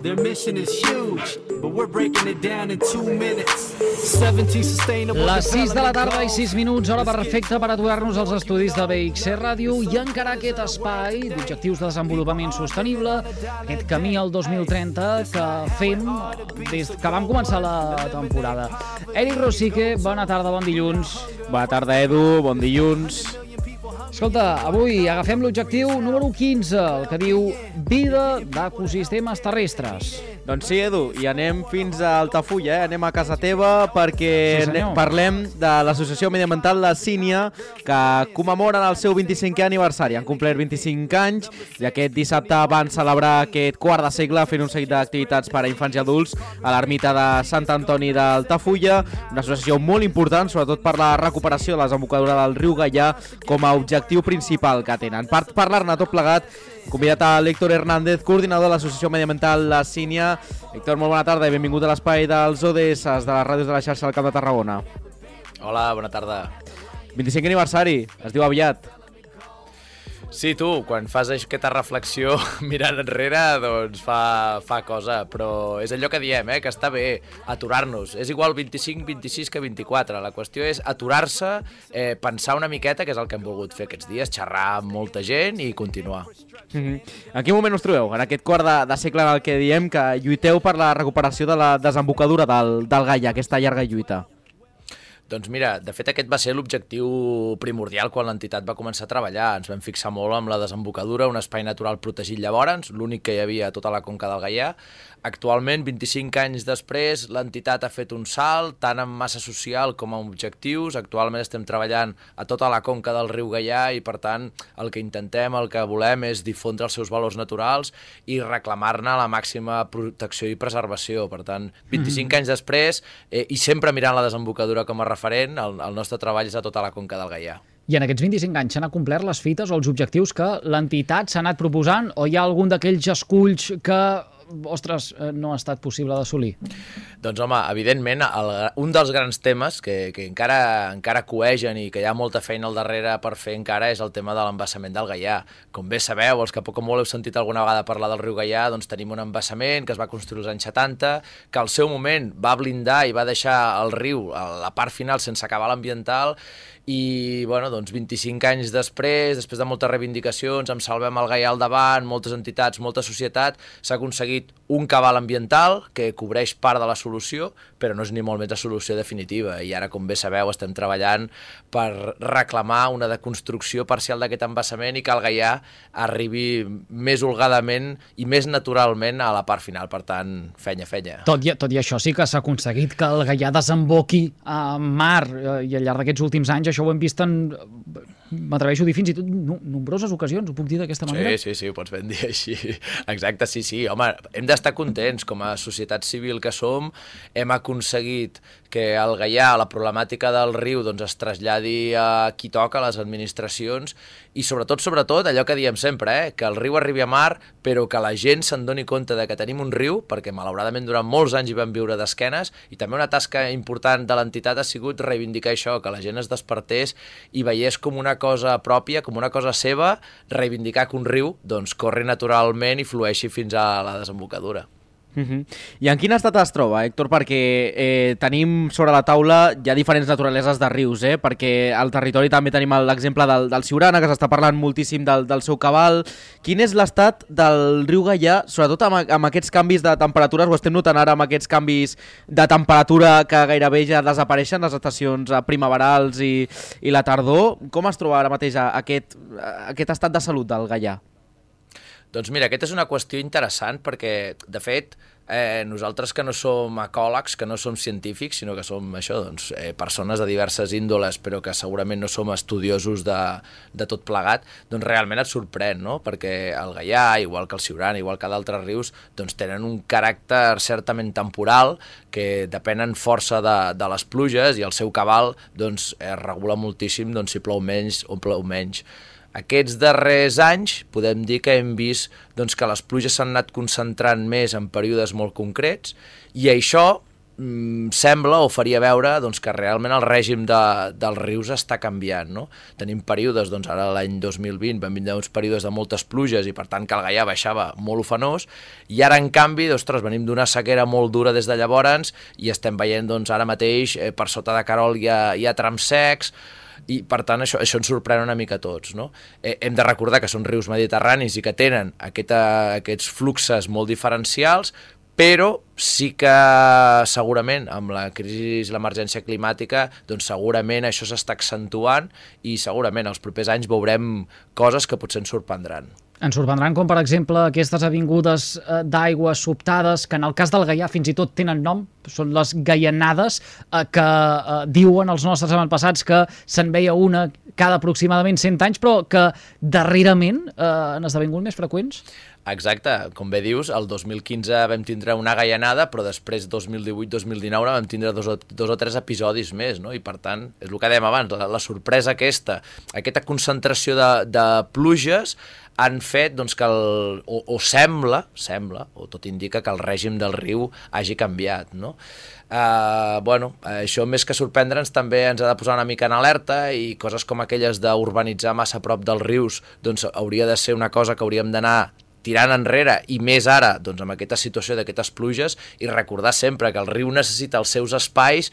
Their mission is huge, but we're breaking it down in two minutes. 17 sustainable Les 6 de la tarda i development 6 minuts, hora perfecta per aturar-nos als estudis de BXC Ràdio i encarar aquest espai d'objectius de desenvolupament sostenible, aquest camí al 2030 que fem des que vam començar la temporada. Eric Rosique, bona tarda, bon dilluns. Bona tarda, Edu, bon dilluns. Escolta, avui agafem l'objectiu número 15, el que diu Vida d'ecosistemes terrestres. Doncs sí, Edu, i anem fins a Altafulla, eh? anem a casa teva perquè Sí, parlem de l'Associació Mediambiental La Sínia que commemoren el seu 25è aniversari. Han complert 25 anys i aquest dissabte van celebrar aquest quart de segle fent un seguit d'activitats per a infants i adults a l'ermita de Sant Antoni d'Altafulla, una associació molt important, sobretot per la recuperació de la desembocadura del riu Gaià com a objectiu principal que tenen. Per parlar-ne tot plegat, convidat a l'Héctor Hernández, coordinador de l'Associació Mediambiental La Sínia. Héctor, molt bona tarda i benvingut a l'espai dels ODS de les ràdios de la xarxa del Camp de Tarragona. Hola, bona tarda. 25 aniversari, es diu aviat. Sí, tu, quan fas aquesta reflexió mirant enrere, doncs fa, fa cosa, però és allò que diem, eh, que està bé aturar-nos. És igual 25, 26 que 24. La qüestió és aturar-se, eh, pensar una miqueta, que és el que hem volgut fer aquests dies, xerrar amb molta gent i continuar. Mm -hmm. En quin moment us trobeu? En aquest quart de, de segle en el que diem que lluiteu per la recuperació de la desembocadura del, del Gaia, aquesta llarga lluita. Doncs mira, de fet aquest va ser l'objectiu primordial quan l'entitat va començar a treballar. Ens vam fixar molt amb la desembocadura, un espai natural protegit llavors, l'únic que hi havia a tota la conca del Gaià. Actualment, 25 anys després, l'entitat ha fet un salt, tant en massa social com en objectius. Actualment estem treballant a tota la conca del riu Gaià i, per tant, el que intentem, el que volem és difondre els seus valors naturals i reclamar-ne la màxima protecció i preservació. Per tant, 25 anys després, eh, i sempre mirant la desembocadura com a referent, el, el nostre treball a tota la conca del Gaià. I en aquests 25 anys s'han acomplert les fites o els objectius que l'entitat s'ha anat proposant o hi ha algun d'aquells esculls que, ostres, eh, no ha estat possible d'assolir? Doncs home, evidentment, el, un dels grans temes que, que encara, encara coegen i que hi ha molta feina al darrere per fer encara és el tema de l'embassament del Gaià. Com bé sabeu, els que poc o molt heu sentit alguna vegada parlar del riu Gaià, doncs tenim un embassament que es va construir als anys 70, que al seu moment va blindar i va deixar el riu a la part final sense acabar l'ambiental i, bueno, doncs 25 anys després, després de moltes reivindicacions, amb Salvem el Gaià al davant, moltes entitats, molta societat, s'ha aconseguit un cabal ambiental que cobreix part de la solució, però no és ni molt més la solució definitiva. I ara, com bé sabeu, estem treballant per reclamar una deconstrucció parcial d'aquest embassament i que el Gaià arribi més holgadament i més naturalment a la part final. Per tant, fenya, fenya. Tot i, tot i això sí que s'ha aconseguit que el Gaià desemboqui a mar eh, i al llarg d'aquests últims anys això ho hem vist en, m'atreveixo a dir fins i tot no, nombroses ocasions, ho puc dir d'aquesta manera? Sí, sí, sí, ho pots ben dir així. Exacte, sí, sí. Home, hem d'estar contents. Com a societat civil que som, hem aconseguit que el Gaià, la problemàtica del riu, doncs es traslladi a qui toca, a les administracions, i sobretot, sobretot, allò que diem sempre, eh? que el riu arribi a mar, però que la gent se'n doni compte de que tenim un riu, perquè malauradament durant molts anys hi vam viure d'esquenes, i també una tasca important de l'entitat ha sigut reivindicar això, que la gent es despertés i veiés com una cosa pròpia, com una cosa seva, reivindicar que un riu doncs, corri naturalment i flueixi fins a la desembocadura. Uh -huh. I en quin estat es troba, Héctor? Perquè eh, tenim sobre la taula ja diferents naturaleses de rius, eh? perquè al territori també tenim l'exemple del, del Siurana, que s'està parlant moltíssim del, del seu cabal. Quin és l'estat del riu Gaià, sobretot amb, amb aquests canvis de temperatures, ho estem notant ara amb aquests canvis de temperatura que gairebé ja desapareixen, les estacions eh, primaverals i, i la tardor. Com es troba ara mateix a, aquest, a, aquest estat de salut del Gaià? Doncs mira, aquesta és una qüestió interessant perquè, de fet, eh, nosaltres que no som ecòlegs, que no som científics, sinó que som això, doncs, eh, persones de diverses índoles, però que segurament no som estudiosos de, de tot plegat, doncs realment et sorprèn, no? Perquè el Gaià, igual que el Siurana, igual que d'altres rius, doncs tenen un caràcter certament temporal que depenen força de, de les pluges i el seu cabal doncs, es regula moltíssim doncs, si plou menys o plou menys. Aquests darrers anys podem dir que hem vist doncs, que les pluges s'han anat concentrant més en períodes molt concrets i això mm, sembla o faria veure doncs, que realment el règim de, dels rius està canviant. No? Tenim períodes, doncs ara l'any 2020 vam vindre uns períodes de moltes pluges i per tant que el Gaià baixava molt ofenós i ara en canvi, ostres, venim d'una sequera molt dura des de llavors i estem veient doncs, ara mateix eh, per sota de Carol hi ha, hi ha trams secs, i per tant això, això ens sorprèn una mica a tots. No? Eh, hem de recordar que són rius mediterranis i que tenen aquesta, aquests fluxes molt diferencials, però sí que segurament amb la crisi l'emergència climàtica doncs segurament això s'està accentuant i segurament els propers anys veurem coses que potser ens sorprendran. Ens sorprendran com, per exemple, aquestes avingudes eh, d'aigua sobtades, que en el cas del Gaià fins i tot tenen nom, són les gaianades, eh, que eh, diuen els nostres avantpassats que se'n veia una cada aproximadament 100 anys, però que darrerament eh, han esdevingut més freqüents? Exacte, com bé dius, el 2015 vam tindre una gaianada, però després 2018-2019 vam tindre dos o, dos o tres episodis més, no? i per tant, és el que dèiem abans, la, la sorpresa aquesta, aquesta concentració de, de pluges han fet doncs, que el, o, o sembla, sembla, o tot indica que el règim del riu hagi canviat, no? Uh, bueno, això més que sorprendre'ns també ens ha de posar una mica en alerta i coses com aquelles d'urbanitzar massa a prop dels rius doncs hauria de ser una cosa que hauríem d'anar tirant enrere i més ara doncs, amb aquesta situació d'aquestes pluges i recordar sempre que el riu necessita els seus espais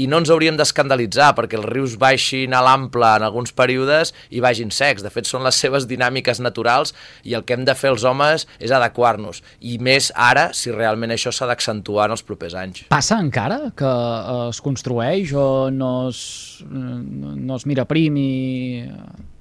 i no ens hauríem d'escandalitzar perquè els rius baixin a l'ample en alguns períodes i vagin secs. De fet, són les seves dinàmiques naturals i el que hem de fer els homes és adequar-nos. I més ara, si realment això s'ha d'accentuar en els propers anys. Passa encara que es construeix o no es, no es mira prim i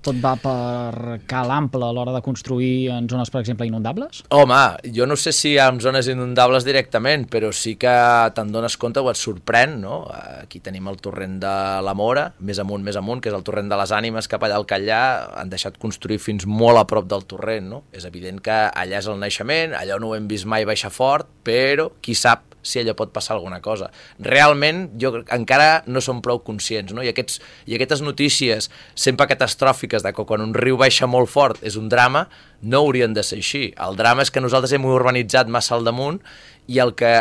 tot va per cal ample a l'hora de construir en zones, per exemple, inundables? Home, jo no sé si en zones inundables directament, però sí que te'n dones compte o et sorprèn, no? Aquí tenim el torrent de la Mora, més amunt, més amunt, que és el torrent de les ànimes cap allà al Callà, han deixat construir fins molt a prop del torrent, no? És evident que allà és el naixement, allà no ho hem vist mai baixar fort, però qui sap si allò pot passar alguna cosa. Realment, jo encara no som prou conscients, no? I, aquests, i aquestes notícies sempre catastròfiques de que quan un riu baixa molt fort és un drama, no haurien de ser així. El drama és que nosaltres hem urbanitzat massa al damunt i el que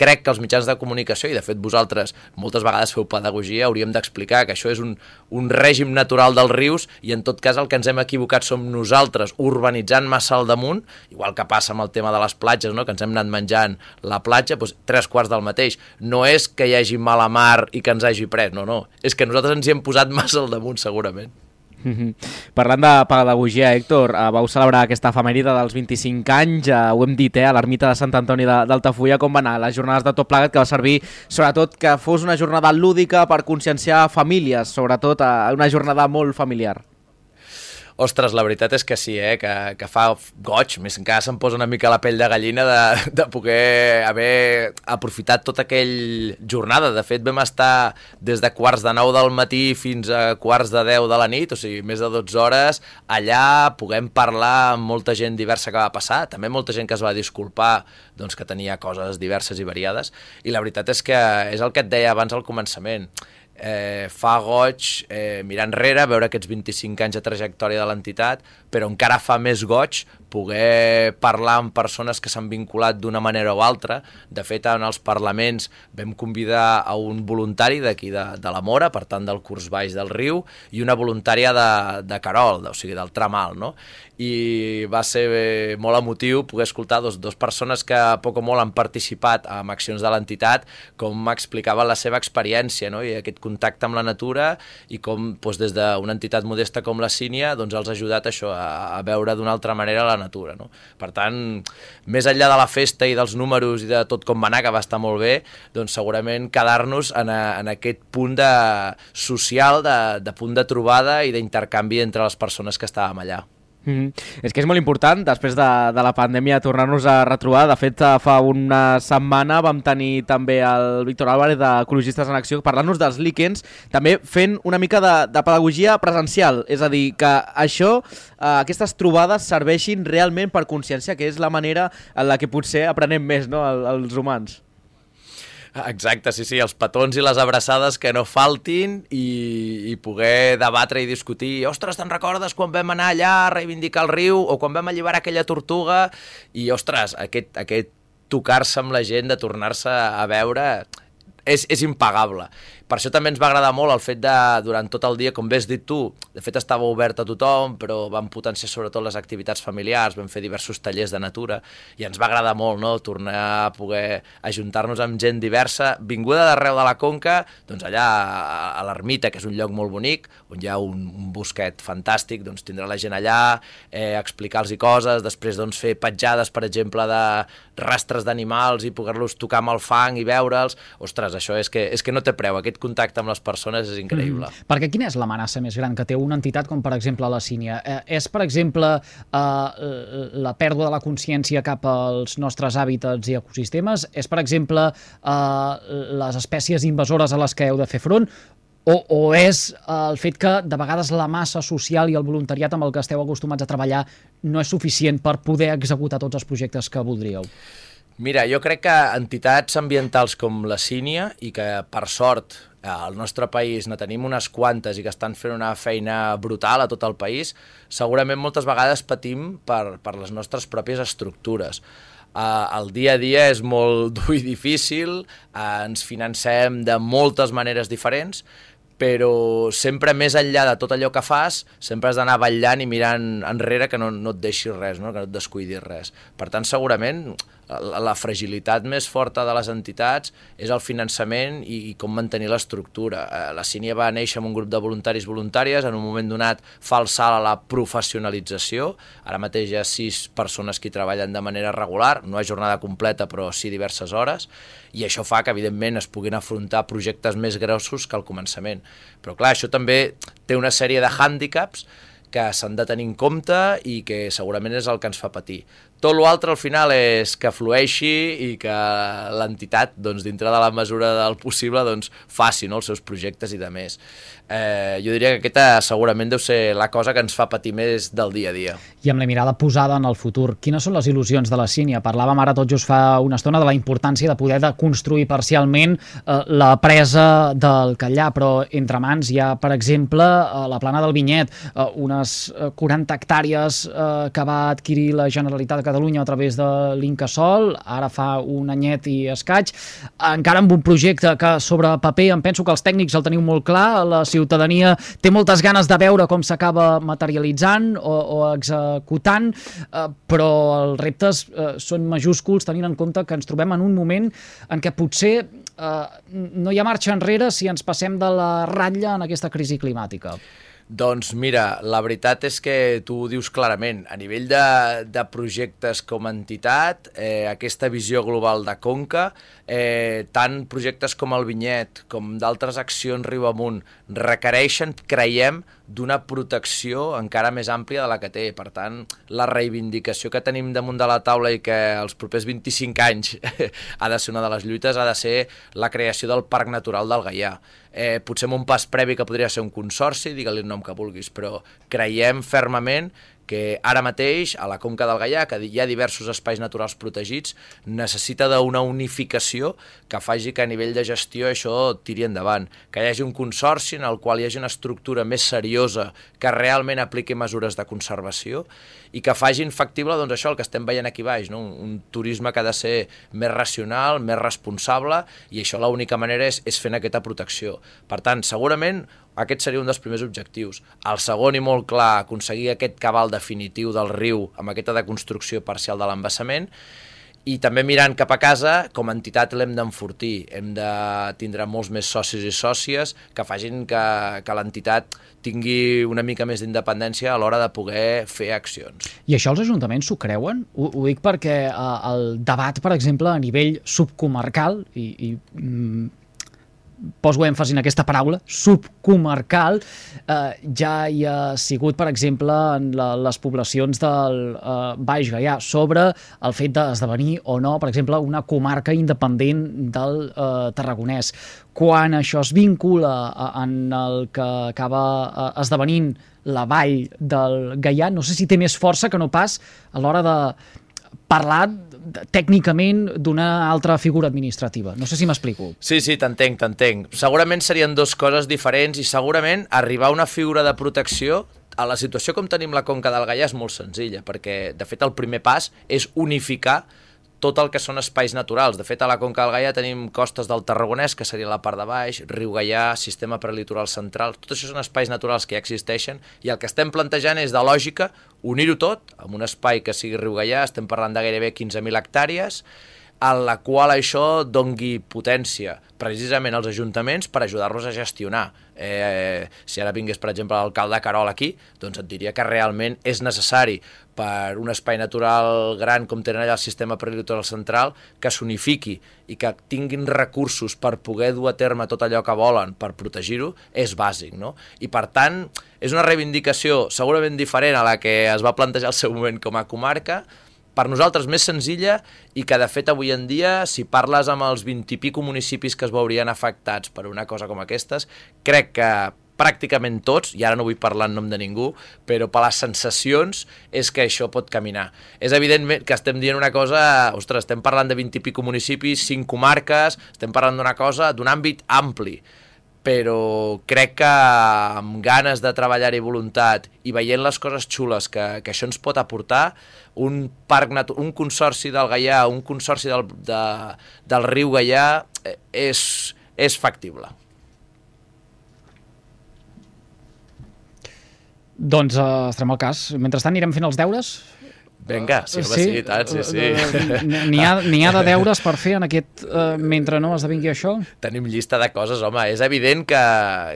crec que els mitjans de comunicació, i de fet vosaltres moltes vegades feu pedagogia, hauríem d'explicar que això és un, un règim natural dels rius i en tot cas el que ens hem equivocat som nosaltres urbanitzant massa al damunt, igual que passa amb el tema de les platges, no? que ens hem anat menjant la platja, doncs tres quarts del mateix. No és que hi hagi mala mar i que ens hagi pres, no, no. És que nosaltres ens hi hem posat massa al damunt, segurament. Mm -hmm. Parlant de pedagogia, Héctor, uh, vau celebrar aquesta efemèride dels 25 anys, uh, ho hem dit, eh, a l'ermita de Sant Antoni d'Altafulla, com va anar? Les jornades de tot plegat que va servir, sobretot, que fos una jornada lúdica per conscienciar famílies, sobretot uh, una jornada molt familiar. Ostres, la veritat és que sí, eh? que, que fa goig, més encara se'm posa una mica la pell de gallina de, de poder haver aprofitat tota aquell jornada. De fet, vam estar des de quarts de 9 del matí fins a quarts de 10 de la nit, o sigui, més de 12 hores, allà puguem parlar amb molta gent diversa que va passar, també molta gent que es va disculpar doncs, que tenia coses diverses i variades, i la veritat és que és el que et deia abans al començament eh, fa goig eh, mirar enrere, veure aquests 25 anys de trajectòria de l'entitat, però encara fa més goig poder parlar amb persones que s'han vinculat d'una manera o altra. De fet, en els parlaments vam convidar a un voluntari d'aquí de, de la Mora, per tant del curs baix del riu, i una voluntària de, de Carol, o sigui, del Tramal, no? I va ser molt emotiu poder escoltar dos, dos persones que poc o molt han participat en accions de l'entitat, com m'explicava la seva experiència, no? I aquest contacte amb la natura i com doncs, des d'una entitat modesta com la Sínia doncs, els ha ajudat això, a, a veure d'una altra manera la natura. No? Per tant, més enllà de la festa i dels números i de tot com va anar, que va estar molt bé, doncs segurament quedar-nos en, a, en aquest punt de social, de, de punt de trobada i d'intercanvi entre les persones que estàvem allà. Mm -hmm. És que és molt important, després de, de la pandèmia, tornar-nos a retrobar. De fet, fa una setmana vam tenir també el Víctor Álvarez d'Ecologistes en Acció parlant-nos dels líquens, també fent una mica de, de pedagogia presencial. És a dir, que això, eh, aquestes trobades serveixin realment per consciència, que és la manera en la que potser aprenem més no, els humans. Exacte, sí, sí, els petons i les abraçades que no faltin i, i poder debatre i discutir. Ostres, te'n recordes quan vam anar allà a reivindicar el riu? O quan vam alliberar aquella tortuga? I, ostres, aquest, aquest tocar-se amb la gent, de tornar-se a veure, és, és impagable. Per això també ens va agradar molt el fet de, durant tot el dia, com bé has dit tu, de fet estava obert a tothom, però vam potenciar sobretot les activitats familiars, vam fer diversos tallers de natura, i ens va agradar molt no? tornar a poder ajuntar-nos amb gent diversa, vinguda d'arreu de la Conca, doncs allà a l'Ermita, que és un lloc molt bonic, on hi ha un, un bosquet fantàstic, doncs tindrà la gent allà, eh, explicar-los coses, després doncs, fer petjades, per exemple, de rastres d'animals i poder-los tocar amb el fang i veure'ls. Ostres, això és que, és que no té preu. Aquest contacte amb les persones és increïble. Mm. Perquè quina és l'amenaça més gran que té una entitat com, per exemple, la Sínia? Eh, és, per exemple, eh, la pèrdua de la consciència cap als nostres hàbitats i ecosistemes? És, per exemple, eh, les espècies invasores a les que heu de fer front? O, o és el fet que de vegades la massa social i el voluntariat amb el que esteu acostumats a treballar no és suficient per poder executar tots els projectes que voldríeu? Mira, jo crec que entitats ambientals com la Sínia i que, per sort, al nostre país ne tenim unes quantes i que estan fent una feina brutal a tot el país, segurament moltes vegades patim per, per les nostres pròpies estructures. Uh, el dia a dia és molt dur i difícil, uh, ens financem de moltes maneres diferents, però sempre més enllà de tot allò que fas, sempre has d'anar ballant i mirant enrere que no, no et deixi res, no? que no et descuidis res. Per tant, segurament, la, fragilitat més forta de les entitats és el finançament i, i com mantenir l'estructura. Eh, la Sínia va néixer amb un grup de voluntaris voluntàries, en un moment donat fa el salt a la professionalització, ara mateix hi ha sis persones que treballen de manera regular, no a jornada completa però sí diverses hores, i això fa que evidentment es puguin afrontar projectes més grossos que al començament. Però clar, això també té una sèrie de hàndicaps que s'han de tenir en compte i que segurament és el que ens fa patir. Tot l'altre al final és que flueixi i que l'entitat, doncs, dintre de la mesura del possible, doncs, faci no, els seus projectes i de més. Eh, jo diria que aquesta segurament deu ser la cosa que ens fa patir més del dia a dia. I amb la mirada posada en el futur, quines són les il·lusions de la Sínia? Parlàvem ara tot just fa una estona de la importància de poder de construir parcialment eh, la presa del Catllà, però entre mans hi ha, per exemple, eh, la plana del Vinyet, eh, unes 40 hectàrees eh, que va adquirir la Generalitat de a través de l'Incasol, ara fa un anyet i escaig, encara amb un projecte que sobre paper em penso que els tècnics el teniu molt clar, la ciutadania té moltes ganes de veure com s'acaba materialitzant o, o executant, eh, però els reptes eh, són majúsculs tenint en compte que ens trobem en un moment en què potser eh, no hi ha marxa enrere si ens passem de la ratlla en aquesta crisi climàtica. Doncs mira, la veritat és que tu ho dius clarament. A nivell de, de projectes com a entitat, eh, aquesta visió global de Conca, eh, tant projectes com el Vinyet, com d'altres accions riu amunt, requereixen, creiem, d'una protecció encara més àmplia de la que té. Per tant, la reivindicació que tenim damunt de la taula i que els propers 25 anys ha de ser una de les lluites ha de ser la creació del Parc Natural del Gaià. Eh, potser amb un pas previ que podria ser un consorci, digue-li el nom que vulguis, però creiem fermament que ara mateix a la Conca del Gaià, que hi ha diversos espais naturals protegits, necessita d'una unificació que faci que a nivell de gestió això tiri endavant, que hi hagi un consorci en el qual hi hagi una estructura més seriosa que realment apliqui mesures de conservació i que facin factible doncs, això el que estem veient aquí baix, no? un, un turisme que ha de ser més racional, més responsable i això l'única manera és, és fent aquesta protecció. Per tant, segurament aquest seria un dels primers objectius. El segon i molt clar, aconseguir aquest cabal definitiu del riu amb aquesta deconstrucció parcial de l'embassament i també mirant cap a casa, com a entitat l'hem d'enfortir, hem de tindre molts més socis i sòcies que facin que, que l'entitat tingui una mica més d'independència a l'hora de poder fer accions. I això els ajuntaments s'ho creuen? Ho, ho dic perquè eh, el debat, per exemple, a nivell subcomarcal, i, i mm, poso èmfasi en aquesta paraula, subcomarcal, eh, ja hi ha sigut, per exemple, en la, les poblacions del eh, Baix Gaià, sobre el fet d'esdevenir o no, per exemple, una comarca independent del eh, Tarragonès. Quan això es vincula a, en el que acaba eh, esdevenint la vall del Gaià, no sé si té més força que no pas a l'hora de parlar tècnicament d'una altra figura administrativa. No sé si m'explico. Sí, sí, t'entenc, t'entenc. Segurament serien dues coses diferents i segurament arribar a una figura de protecció a la situació com tenim la Conca del Gaià és molt senzilla, perquè de fet el primer pas és unificar tot el que són espais naturals. De fet, a la Conca del Gaià tenim costes del Tarragonès, que seria la part de baix, Riu Gaià, sistema prelitoral central, tot això són espais naturals que ja existeixen i el que estem plantejant és de lògica unir-ho tot en un espai que sigui Riu Gaià, estem parlant de gairebé 15.000 hectàrees, en la qual això dongui potència precisament als ajuntaments per ajudar-los a gestionar. Eh, si ara vingués, per exemple, l'alcalde Carol aquí, doncs et diria que realment és necessari per un espai natural gran com tenen allà el sistema prelitoral central que s'unifiqui i que tinguin recursos per poder dur a terme tot allò que volen per protegir-ho, és bàsic, no? I per tant, és una reivindicació segurament diferent a la que es va plantejar al seu moment com a comarca, per nosaltres més senzilla i que de fet avui en dia si parles amb els 20 i pico municipis que es veurien afectats per una cosa com aquestes, crec que pràcticament tots, i ara no vull parlar en nom de ningú, però per les sensacions és que això pot caminar. És evident que estem dient una cosa, ostres, estem parlant de 20 i pico municipis, 5 comarques, estem parlant d'una cosa, d'un àmbit ampli, però crec que amb ganes de treballar i voluntat i veient les coses xules que, que això ens pot aportar, un parc un consorci del Gaià, un consorci del, de, del riu Gaià eh, és, és factible. Doncs uh, estarem al cas. Mentrestant anirem fent els deures Vinga, sí, home, sí, sí, tant, sí, sí. N'hi ha, ha de deures per fer en aquest... Uh, mentre no esdevingui això? Tenim llista de coses, home. És evident que,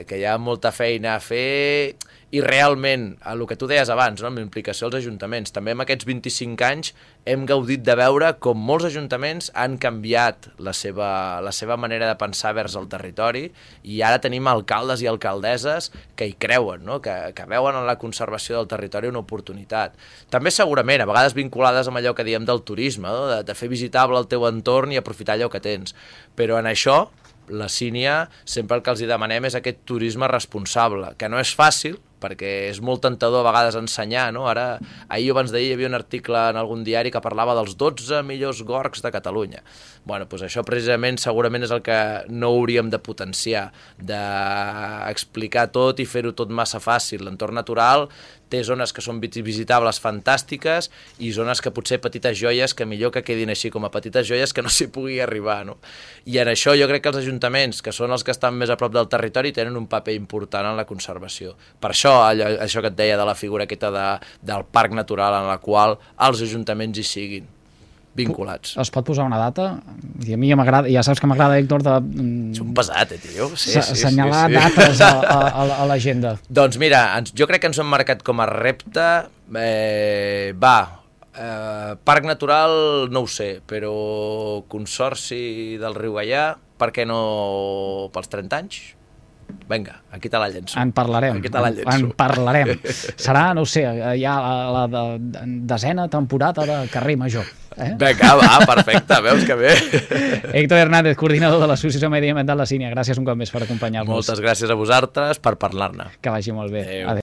que hi ha molta feina a fer i realment, el que tu deies abans, no, amb implicació als ajuntaments, també en aquests 25 anys hem gaudit de veure com molts ajuntaments han canviat la seva, la seva manera de pensar vers el territori i ara tenim alcaldes i alcaldesses que hi creuen, no? que, que veuen en la conservació del territori una oportunitat. També segurament, a vegades vinculades amb allò que diem del turisme, no? de, de fer visitable el teu entorn i aprofitar allò que tens. Però en això la sínia sempre el que els demanem és aquest turisme responsable, que no és fàcil, perquè és molt tentador a vegades ensenyar, no? Ara, ahir o abans d'ahir hi havia un article en algun diari que parlava dels 12 millors gorgs de Catalunya. Bueno, doncs això precisament segurament és el que no hauríem de potenciar, d'explicar tot i fer-ho tot massa fàcil. L'entorn natural té zones que són visitables fantàstiques i zones que potser petites joies que millor que quedin així com a petites joies que no s'hi pugui arribar. No? I en això jo crec que els ajuntaments, que són els que estan més a prop del territori, tenen un paper important en la conservació. Per això, allò, això que et deia de la figura aquesta de, del parc natural en la qual els ajuntaments hi siguin vinculats. Es pot posar una data? I a mi ja m'agrada, ja saps que m'agrada, Héctor, de... Mm, és un pesat, eh, tio? Sí, sí, assenyalar sí, sí. dates a, a, a l'agenda. doncs mira, ens, jo crec que ens hem marcat com a repte, eh, va, eh, parc natural no ho sé, però consorci del riu Gaià, per què no pels 30 anys? Vinga, aquí te la llenço. En parlarem. Aquí te la llenço. En parlarem. Serà, no sé, ja la, la de, desena temporada de Carrer Major. Eh? Vinga, va, perfecte, veus que bé. Héctor Hernández, coordinador de l'Associació Mediambiental La Sínia, gràcies un cop més per acompanyar-nos. Moltes gràcies a vosaltres per parlar-ne. Que vagi molt bé. Adéu. Adéu.